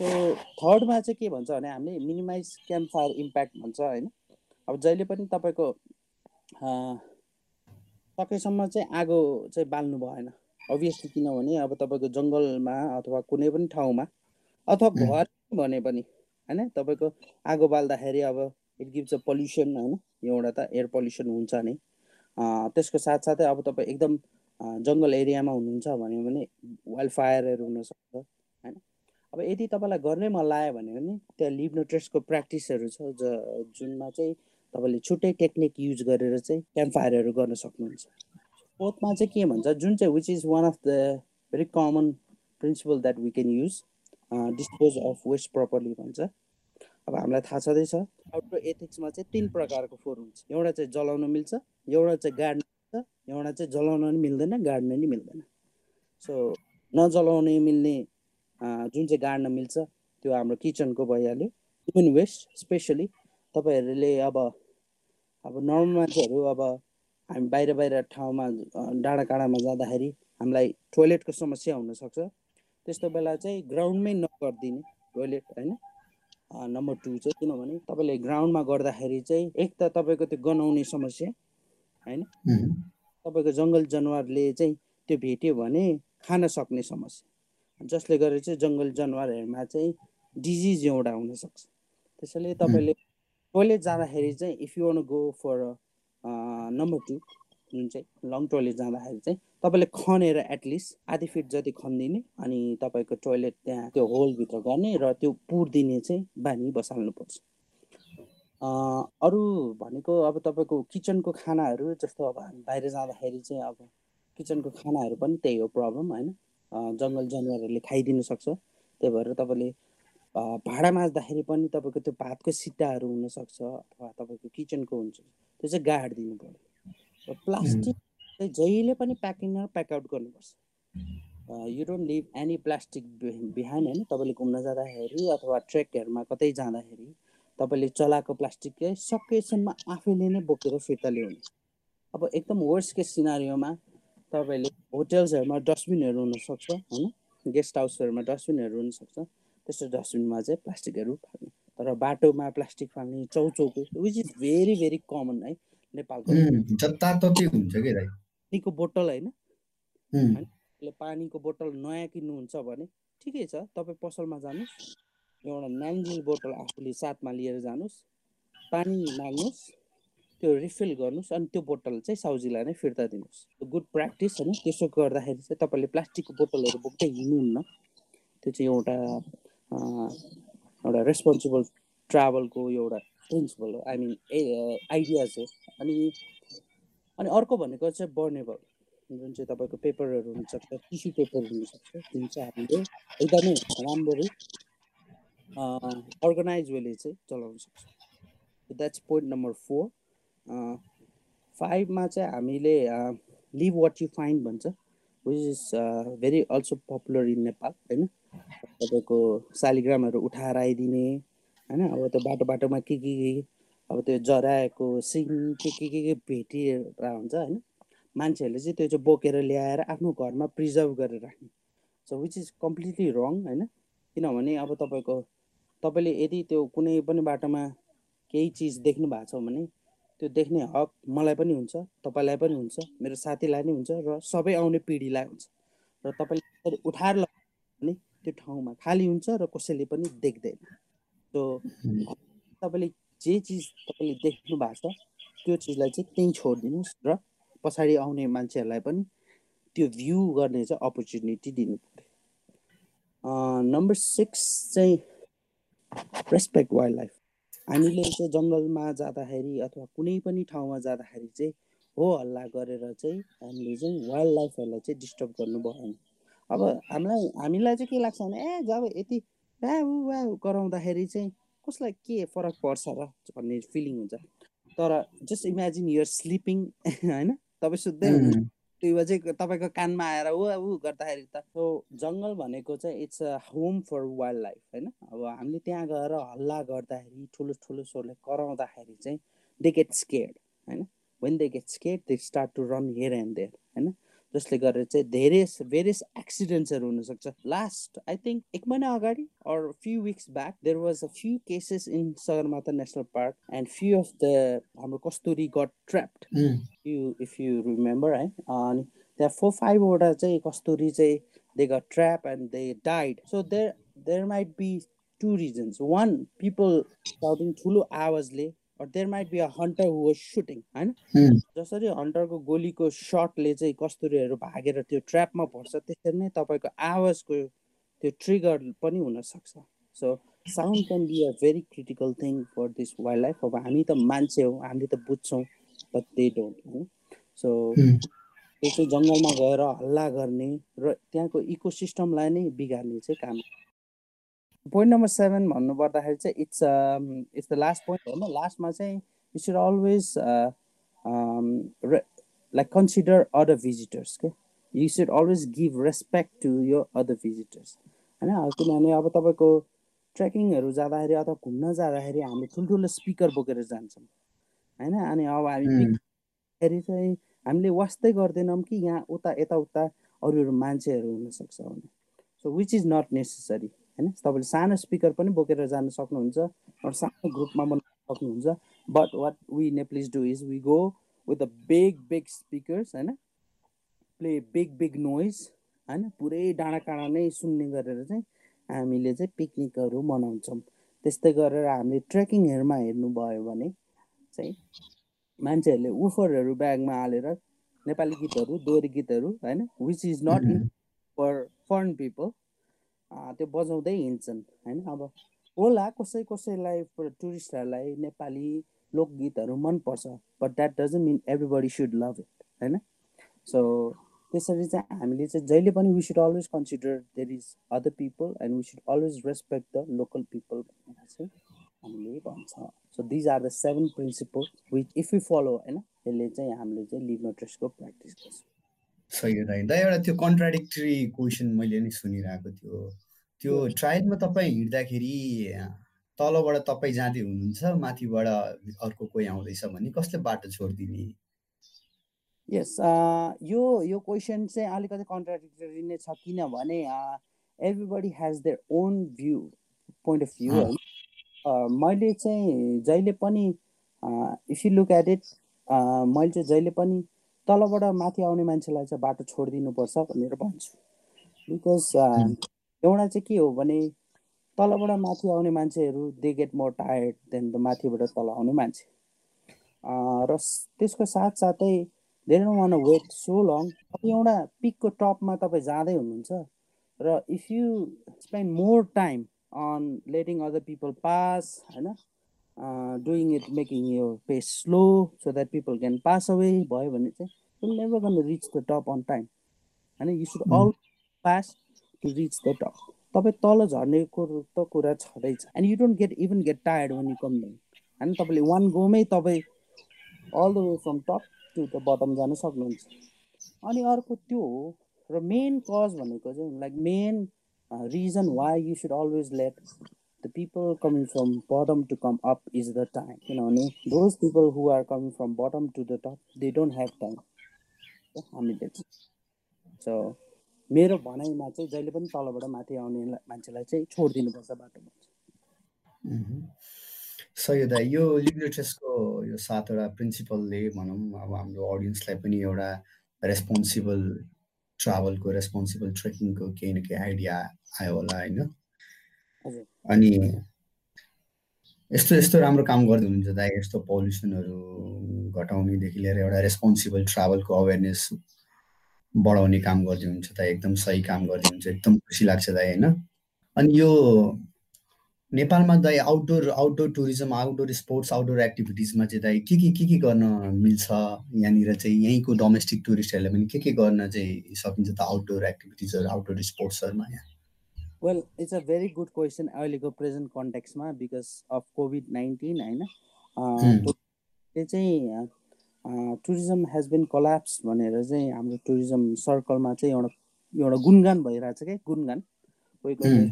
So थर्डमा चाहिँ के भन्छ भने हामीले मिनिमाइज क्याम्प फायर इम्प्याक्ट भन्छ होइन? अब जहिले पनि तपाईँको सकेसम्म चाहिँ आगो चाहिँ बाल्नु भएन। अभियसली किनभने अब तपाईँको जङ्गलमा अथवा कुनै पनि ठाउँमा अथवा घर भने पनि होइन? तपाईँको आगो बाल्दाखेरि अब इट गिभ्स अ पल्युसन होइन? एउटा त एयर पल्युसन हुन्छ नै। त्यसको साथसाथै अब तपाईँ एकदम जङ्गल एरियामा हुनुहुन्छ भने वाइल्ड फायरहरू हुनसक्छ। अब यदि तपाईँलाई गर्नै मन लाग्यो भने पनि त्यहाँ लिभ नो ट्रेसको प्र्याक्टिसहरू छ ज जुनमा चाहिँ तपाईँले छुट्टै टेक्निक युज गरेर चाहिँ क्याम्प फायरहरू गर्न सक्नुहुन्छ। फोर्थमा चाहिँ के भन्छ जुन चाहिँ which is one of the very common principle that we can use dispose of waste properly भन्छ। अब हामीलाई थाहा छँदैछ आउटडोर एथिक्समा चाहिँ तिन प्रकारको फोहोर हुन्छ। एउटा चाहिँ जलाउन मिल्छ एउटा चाहिँ गाड्न मिल्छ एउटा चाहिँ जलाउन पनि मिल्दैन गाड्न नि मिल्दैन। सो नजलाउने मिल्ने जुन चाहिँ गाड्न मिल्छ त्यो हाम्रो किचनको भइहाल्यो ह्युमन वेस्ट स्पेसली तपाईँहरूले अब अब नर्मल मान्छेहरू अब हामी बाहिर बाहिर ठाउँमा डाँडा काँडामा जाँदाखेरि हामीलाई टोइलेटको समस्या हुनसक्छ। त्यस्तो बेला चाहिँ ग्राउन्डमै नगरिदिने टोइलेट होइन? नम्बर टू चाहिँ किनभने तपाईँले ग्राउन्डमा गर्दाखेरि चाहिँ एक त तपाईँको त्यो गनाउने समस्या होइन? तपाईँको जङ्गल जनावरले चाहिँ त्यो भेट्यो भने खान सक्ने समस्या। जसले गर्दा चाहिँ जङ्गल जनावरहरूमा चाहिँ डिजिज एउटा हुनसक्छ त्यसैले तपाईँले टोइलेट जाँदाखेरि चाहिँ if you want go for number two जुन चाहिँ लङ टोइलेट जाँदाखेरि चाहिँ तपाईँले खनेर एटलिस्ट आधी फिट जति खनिदिने अनि तपाईँको टोइलेट त्यहाँ त्यो होलभित्र गर्ने र त्यो पुरिदिने चाहिँ बानी बसाल्नुपर्छ। अरू भनेको अब तपाईँको किचनको खानाहरू जस्तो अब हामी बाहिर जाँदाखेरि चाहिँ अब किचनको खानाहरू पनि त्यही हो प्रब्लम होइन? जङ्गल जनावरहरूले खाइदिनु सक्छ। त्यही भएर तपाईँले भाँडा माझ्दाखेरि पनि तपाईँको त्यो भातको सिट्टाहरू हुनसक्छ अथवा तपाईँको किचनको हुन्छ। त्यो चाहिँ गाडिदिनु पऱ्यो र प्लास्टिक चाहिँ जहिले पनि प्याकिङ र प्याकआउट गर्नुपर्छ। You don't leave any plastic behind होइन? तपाईँले घुम्न जाँदाखेरि अथवा ट्रेकहरूमा कतै जाँदाखेरि तपाईँले चलाएको प्लास्टिक सकेसम्म आफैले नै बोकेर फिर्ता ल्याउने। अब एकदम वर्स्ट केस सिनारीमा तपाईँले होटेल्सहरूमा डस्टबिनहरू हुनसक्छ होइन? गेस्ट हाउसहरूमा डस्टबिनहरू हुनसक्छ। त्यस्तो डस्टबिनमा चाहिँ प्लास्टिकहरू फाल्ने। तर बाटोमा प्लास्टिक फाल्ने चौचौको which is very very common है नेपालको। हुन्छ कि पानीको बोतल होइन? पानीको बोतल नयाँ किन्नुहुन्छ भने ठिकै छ तपाईँ पसलमा जानुहोस्। एउटा नाइन्जिल बोतल आफूले साथमा लिएर जानुहोस्। पानी माग्नुहोस्। त्यो रिफिल गर्नुहोस् अनि त्यो बोतल चाहिँ साउजीलाई नै फिर्ता दिनुहोस्। गुड प्र्याक्टिस होइन त्यसो गर्दाखेरि चाहिँ तपाईँले प्लास्टिकको बोतलहरू बोक्दै हिँड्नुहुन्न। त्यो चाहिँ एउटा एउटा रेस्पोन्सिबल ट्राभलको एउटा प्रिन्सिपल हो। आई मिन ए आइडिया चाहिँ अनि अनि अर्को भनेको चाहिँ बर्नेबल जुन चाहिँ तपाईँको पेपरहरू हुनसक्छ टिस्यु पेपर हुनसक्छ जुन चाहिँ हामीले एकदमै राम्ररी अर्गनाइज वेले चाहिँ चलाउन सक्छौँ। द्याट्स पोइन्ट नम्बर फोर फाइभमा चाहिँ हामीले लिभ वाट यु फाइन्ड भन्छ which is very also popular in Nepal होइन? तपाईँको शालिग्रामहरू उठाएर आइदिने होइन? अब त्यो बाटो बाटोमा के के अब त्यो जराएको सिङ के के के के भेटिएर हुन्छ होइन? मान्छेहरूले चाहिँ त्यो चाहिँ बोकेर ल्याएर आफ्नो घरमा प्रिजर्भ गरेर राख्ने। So which is completely wrong होइन? किनभने अब तपाईँको तपाईँले यदि त्यो कुनै पनि बाटोमा केही चिज देख्नु भएको छ भने त्यो देख्ने हक मलाई पनि हुन्छ तपाईँलाई पनि हुन्छ मेरो साथीलाई नै हुन्छ र सबै आउने पिँढीलाई हुन्छ। र तपाईँले उठाएर भने त्यो ठाउँमा खाली हुन्छ र कसैले पनि देख्दैन। सो तपाईँले जे चिज तपाईँले देख्नु भएको छ त्यो चिजलाई चाहिँ त्यहीँ छोडिदिनुहोस् र पछाडि आउने मान्छेहरूलाई पनि त्यो भ्यू गर्ने चाहिँ अपर्च्युनिटी दिनु पऱ्यो नम्बर सिक्स चाहिँ रेस्पेक्ट वाइल्ड लाइफ हामीले चाहिँ जङ्गलमा जाँदाखेरि अथवा कुनै पनि ठाउँमा जाँदाखेरि चाहिँ हो हल्ला गरेर चाहिँ हामीले चाहिँ वाइल्ड लाइफहरूलाई चाहिँ डिस्टर्ब गर्नु भएन अब हामीलाई हामीलाई चाहिँ के लाग्छ भने ए जब यति व्या व्या गराउँदाखेरि चाहिँ कसलाई के फरक पर्छ र? भन्ने फिलिङ हुन्छ। तर जस्ट इमेजिन युर स्लिपिङ होइन? तपाईँ सुत्दै त्यो चाहिँ तपाईँको कानमा आएर ऊ ऊ गर्दाखेरि त। सो जङ्गल भनेको चाहिँ it's a home for wildlife होइन? अब हामीले त्यहाँ गएर हल्ला गर्दाखेरि ठुलो ठुलो स्वरले कराउँदाखेरि चाहिँ दे गेट स्केड होइन? When they get scared they start to run here and there होइन? जसले गरेर चाहिँ धेरै भेरियस एक्सिडेन्ट्सहरू हुनसक्छ। लास्ट आई थिङ्क एक महिना अगाडि or few weeks back there was a few cases in Sagarmatha national park and few of the हाम्रो कस्तुरी got trapped you if you remember है अनि त्यहाँ फोर फाइभवटा चाहिँ कस्तुरी चाहिँ they got trap and they died so there there might be two reasons one people ठुलो आवाजले there might be a hunter who was shooting होइन जसरी हन्टरको गोलीको सटले चाहिँ कस्तुरीहरू भागेर त्यो ट्र्यापमा पर्छ त्यसरी नै तपाईँको आवाजको त्यो ट्रिगर पनि हुनसक्छ। So sound can be a very critical thing for this wildlife अब हामी त मान्छे हो हामीले त बुझ्छौँ बट त्यही डोन्ट होइन सो त्यो चाहिँ जङ्गलमा गएर हल्ला गर्ने र त्यहाँको इको सिस्टमलाई नै बिगार्ने चाहिँ काम पोइन्ट नम्बर सेभेन भन्नुपर्दाखेरि चाहिँ it's it's the last point होइन लास्टमा चाहिँ you should always like consider other visitors के you should always give respect to यो अदर भिजिटर्स होइन किनभने अब तपाईँको ट्रेकिङहरू जाँदाखेरि अथवा घुम्न जाँदाखेरि हामी ठुल्ठुलो स्पिकर बोकेर जान्छौँ। होइन अनि अब हामी चाहिँ हामीले वास्तै गर्दैनौँ कि यहाँ उता यताउता अरू अरू मान्छेहरू हुनसक्छ भने। So which is not necessary होइन? तपाईँले सानो स्पिकर पनि बोकेर जान सक्नुहुन्छ सानो ग्रुपमा बनाउन सक्नुहुन्छ। But what we Nepalese do is we go with a big big speakers होइन? प्ले बिग बिग नोइज होइन? पुरै डाँडा काँडा नै सुन्ने गरेर चाहिँ हामीले चाहिँ पिकनिकहरू मनाउँछौँ। त्यस्तै गरेर हामीले ट्रेकिङहरूमा हेर्नुभयो भने चाहिँ मान्छेहरूले उफरहरू ब्यागमा हालेर नेपाली गीतहरू दोहोरी गीतहरू होइन? Which is not in for foreign people त्यो बजाउँदै हिँड्छन् होइन? अब होला कसै कसैलाई टुरिस्टहरूलाई नेपाली लोकगीतहरू मनपर्छ but that doesn't mean everybody should love it होइन? सो त्यसरी चाहिँ हामीले चाहिँ जहिले पनि we should always consider there is other people and we should always respect the local people भनेर चाहिँ हामीले भन्छ। So these are the seven principle which if you follow होइन? यसले चाहिँ हामीले चाहिँ लिभ नोट्रेसको प्र्याक्टिस गर्छ। सही हो दाइ एउटा त्यो कन्ट्राडिक्टरी क्वेसन मैले नि सुनिरहेको थियो। त्यो ट्रायलमा तपाईँ हिँड्दाखेरि तलबाट तपाईँ जाँदै हुनुहुन्छ माथिबाट अर्को कोही आउँदैछ भने कसले बाटो छोडिदिने? यस यो यो क्वेसन चाहिँ अलिकति कन्ट्राडिक्टरी नै छ किनभने everybody has their own view point of view होइन? मैले चाहिँ जहिले पनि if you look at it मैले चाहिँ जहिले पनि तलबाट माथि आउने मान्छेलाई चाहिँ बाटो छोडिदिनुपर्छ भनेर भन्छु। बिकज एउटा चाहिँ के हो भने तलबाट माथि आउने मान्छेहरू they get more tired than the माथिबाट तल आउने मान्छे। र त्यसको साथसाथै धेरै वान वेट सो लङ एउटा पिकको टपमा तपाईँ जाँदै हुनुहुन्छ र if you spend more time on letting other people pass होइन डुइङ इट मेकिङ यो pace slow so that people can pass away भयो भने चाहिँ going to reach the top on time. होइन you should all pass to reach the top तपाईँ तल झर्नेको त कुरा छँदैछ। And you don't get even get tired when you come down होइन तपाईँले वान गोमै तपाईँ all the way from top to the bottom जान सक्नुहुन्छ। अनि अर्को त्यो हो र मेन कज भनेको चाहिँ like main reason why you should always let the people coming from bottom to come up is the time किनभने those people who are coming from bottom to the top they don't have time हामीले so मेरो भनाइमा चाहिँ जहिले पनि तलबाट माथि आउने मान्छेलाई चाहिँ छोडिदिनुपर्छ बाटोमा सही यो लिबरेटसको यो सातवटा प्रिन्सिपलले भनौँ अब हाम्रो अडियन्सलाई पनि एउटा रेस्पोन्सिबल ट्राभलको रेस्पोन्सिबल ट्रेकिङको केही न केही आइडिया आयो होला होइन? अनि यस्तो यस्तो राम्रो काम गर्दै हुनुहुन्छ दाइ यस्तो पल्युसनहरू घटाउनेदेखि लिएर एउटा रेस्पोन्सिबल ट्राभलको अवेरनेस बढाउने काम गर्दै हुन्छ त एकदम सही काम गर्दै हुन्छ एकदम खुसी लाग्छ दाइ होइन? अनि यो नेपालमा दाइ outdoor outdoor tourism outdoor sports outdoor एक्टिभिटिजमा चाहिँ दाइ के के के के गर्न मिल्छ? यहाँनिर चाहिँ यहीँको डोमेस्टिक टुरिस्टहरूले पनि के के गर्न चाहिँ सकिन्छ त आउटडोर एक्टिभिटिजहरू आउटडोर स्पोर्ट्सहरूमा यहाँ? Well it's a very good question अहिलेको प्रेजेन्ट कन्टेक्समा बिकज अफ कोभिड नाइन्टिन होइन? त्यो चाहिँ टुरिज्म हेज बिन कलाप्स भनेर चाहिँ हाम्रो टुरिज्म सर्कलमा चाहिँ एउटा एउटा गुणगान भइरहेछ क्या गुणगान। कोही कोहीले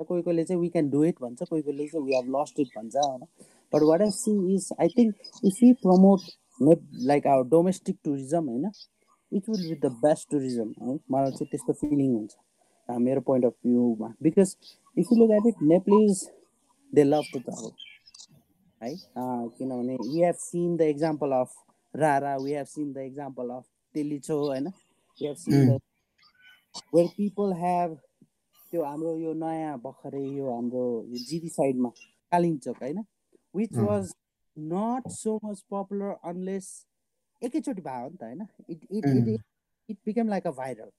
कोही कोहीले चाहिँ वी क्यान डु इट भन्छ कोही कोहीले चाहिँ वी हेभ लस्ट इट भन्छ होइन? But what I see is I think if you promote like our domestic tourism होइन it will be the best tourism है? मलाई चाहिँ त्यस्तो फिलिङ हुन्छ। मेरो point of भ्यूमा because if you look at it Nepalese they love to travel है किनभने we have seen the example of Rara we have seen the example of Tilicho होइन we have seen the where people have त्यो हाम्रो यो नयाँ भर्खरै यो हाम्रो जिरी साइडमा कालिम्चोक होइन which was not so much popular unless एकैचोटि भयो नि त होइन it it it it become like a viral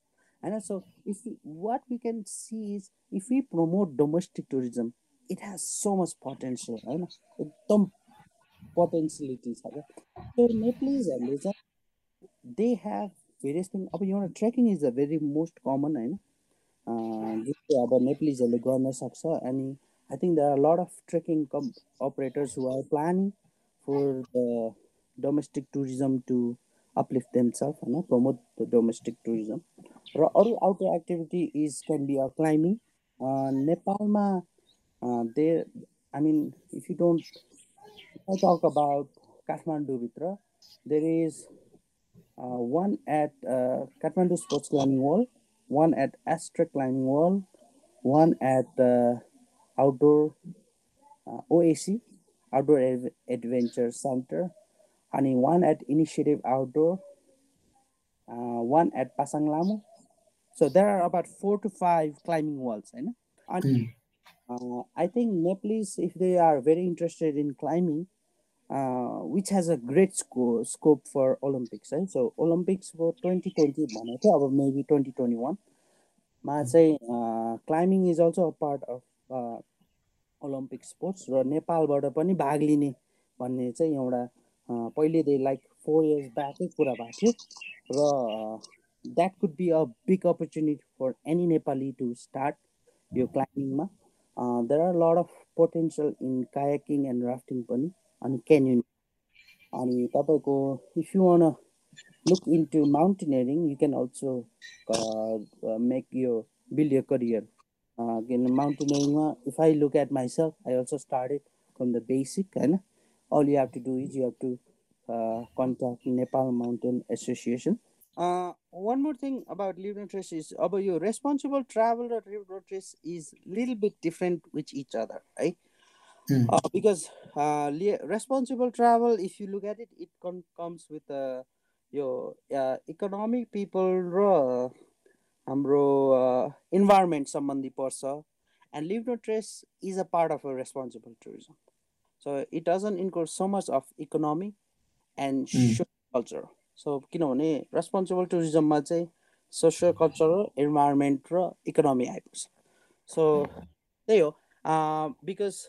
होइन so if what we can see is if you promote domestic tourism it has so much potential होइन एकदम potentiality छ क्या त्यो नेप्लिजहरूले चाहिँ दे हेभ भेरियस थिङ अब एउटा trekking is the very most common होइन जुन चाहिँ अब नेप्लिजहरूले गर्न सक्छ अनि I think there are lot of trekking come operators who are planning for the domestic tourism to uplift themselves होइन promote the domestic tourism र अरू outer activity is can be a climbing नेपालमा there i mean if you don't I talk about kathmandu there is uh, one at uh, kathmandu sports climbing wall one at astra climbing wall one at uh, outdoor uh, oac outdoor adventure center and one at initiative outdoor uh, one at pasang lamu so there are about four to five climbing walls right? and mm. Uh, I think Nepalese, if they are very interested in climbing, uh, which has a great sco- scope for Olympics, right? So Olympics for 2020 or maybe 2021. मा चाहिँ climbing is also a part of Olympic sports र नेपालबाट पनि भाग लिने भन्ने चाहिँ एउटा पहिलेदेखि लाइक फोर इयर्स ब्याकै कुरा भएको थियो र that could be a big opportunity for any Nepali to start यो क्लाइम्बिङमा are a lot of potential in kayaking and rafting pani and canyoning. अनि तपाईँको if you want look into mountaineering you can also make यो build your career किन माउन्टेनियरिङमा if I look at myself I also started from the basic होइन? All you have to do is you have to contact Nepal Mountain Association Uh, one more thing about live no trace is about your responsible travel or live no trace is little bit different with each other, right? Mm. Uh, because uh, responsible travel, if you look at it, it con- comes with uh, your uh, economic people र हाम्रो environment सम्बन्धी पर्छ and live no trace is a part of a responsible tourism. So it doesn't include so much of economy and mm. social culture. सो किनभने responsible टुरिज्ममा चाहिँ social cultural environment र economy आइपुग्छ सो त्यही हो because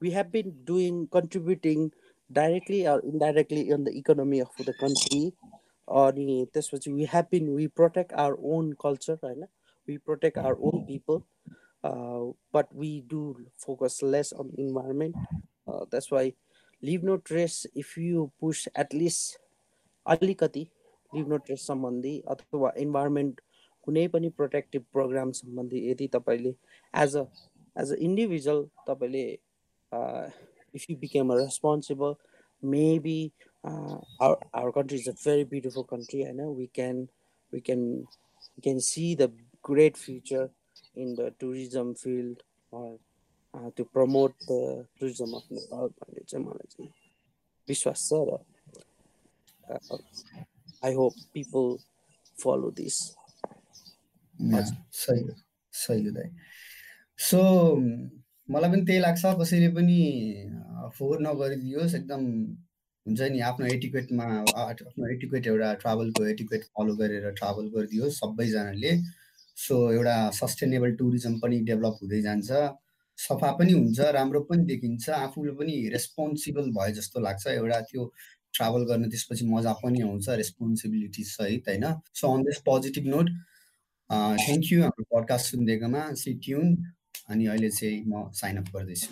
we have been doing contributing directly indirectly in the economy of the country अनि त्यसपछि we have been we protect our own culture होइन we protect our own people but we do focus less on environment that's why leave no trace if you push at least अलिकति leave no trace सम्बन्धी अथवा environment कुनै पनि protective programme सम्बन्धी यदि तपाईँले as a as a individual तपाईँले if you became a responsible maybe our country is a very beautiful country होइन we can we can we can see the great future in the tourism field to promote the tourism of Nepal भन्ने चाहिँ मलाई चाहिँ विश्वास छ र uh, I hope people follow this. सही सही हो सो मलाई पनि त्यही लाग्छ कसैले पनि फोहोर नगरिदियोस् एकदम हुन्छ नि आफ्नो एटिक्वेटमा आफ्नो एटिक्वेट एउटा ट्राभलको एटिक्वेट फलो गरेर ट्राभल गरिदियोस् सबैजनाले। सो एउटा सस्टेनेबल टुरिज्म पनि डेभलप हुँदै जान्छ। सफा पनि हुन्छ राम्रो पनि देखिन्छ आफूले पनि रेस्पोन्सिबल भए जस्तो लाग्छ। एउटा त्यो ट्राभल गर्ने त्यसपछि मजा पनि आउँछ रेस्पोन्सिबिलिटी सहित होइन? So on this positive note thank you हाम्रो पडकास्ट सुनिदिएकोमा सी ट्युन अनि अहिले चाहिँ म साइन अप गर्दैछु।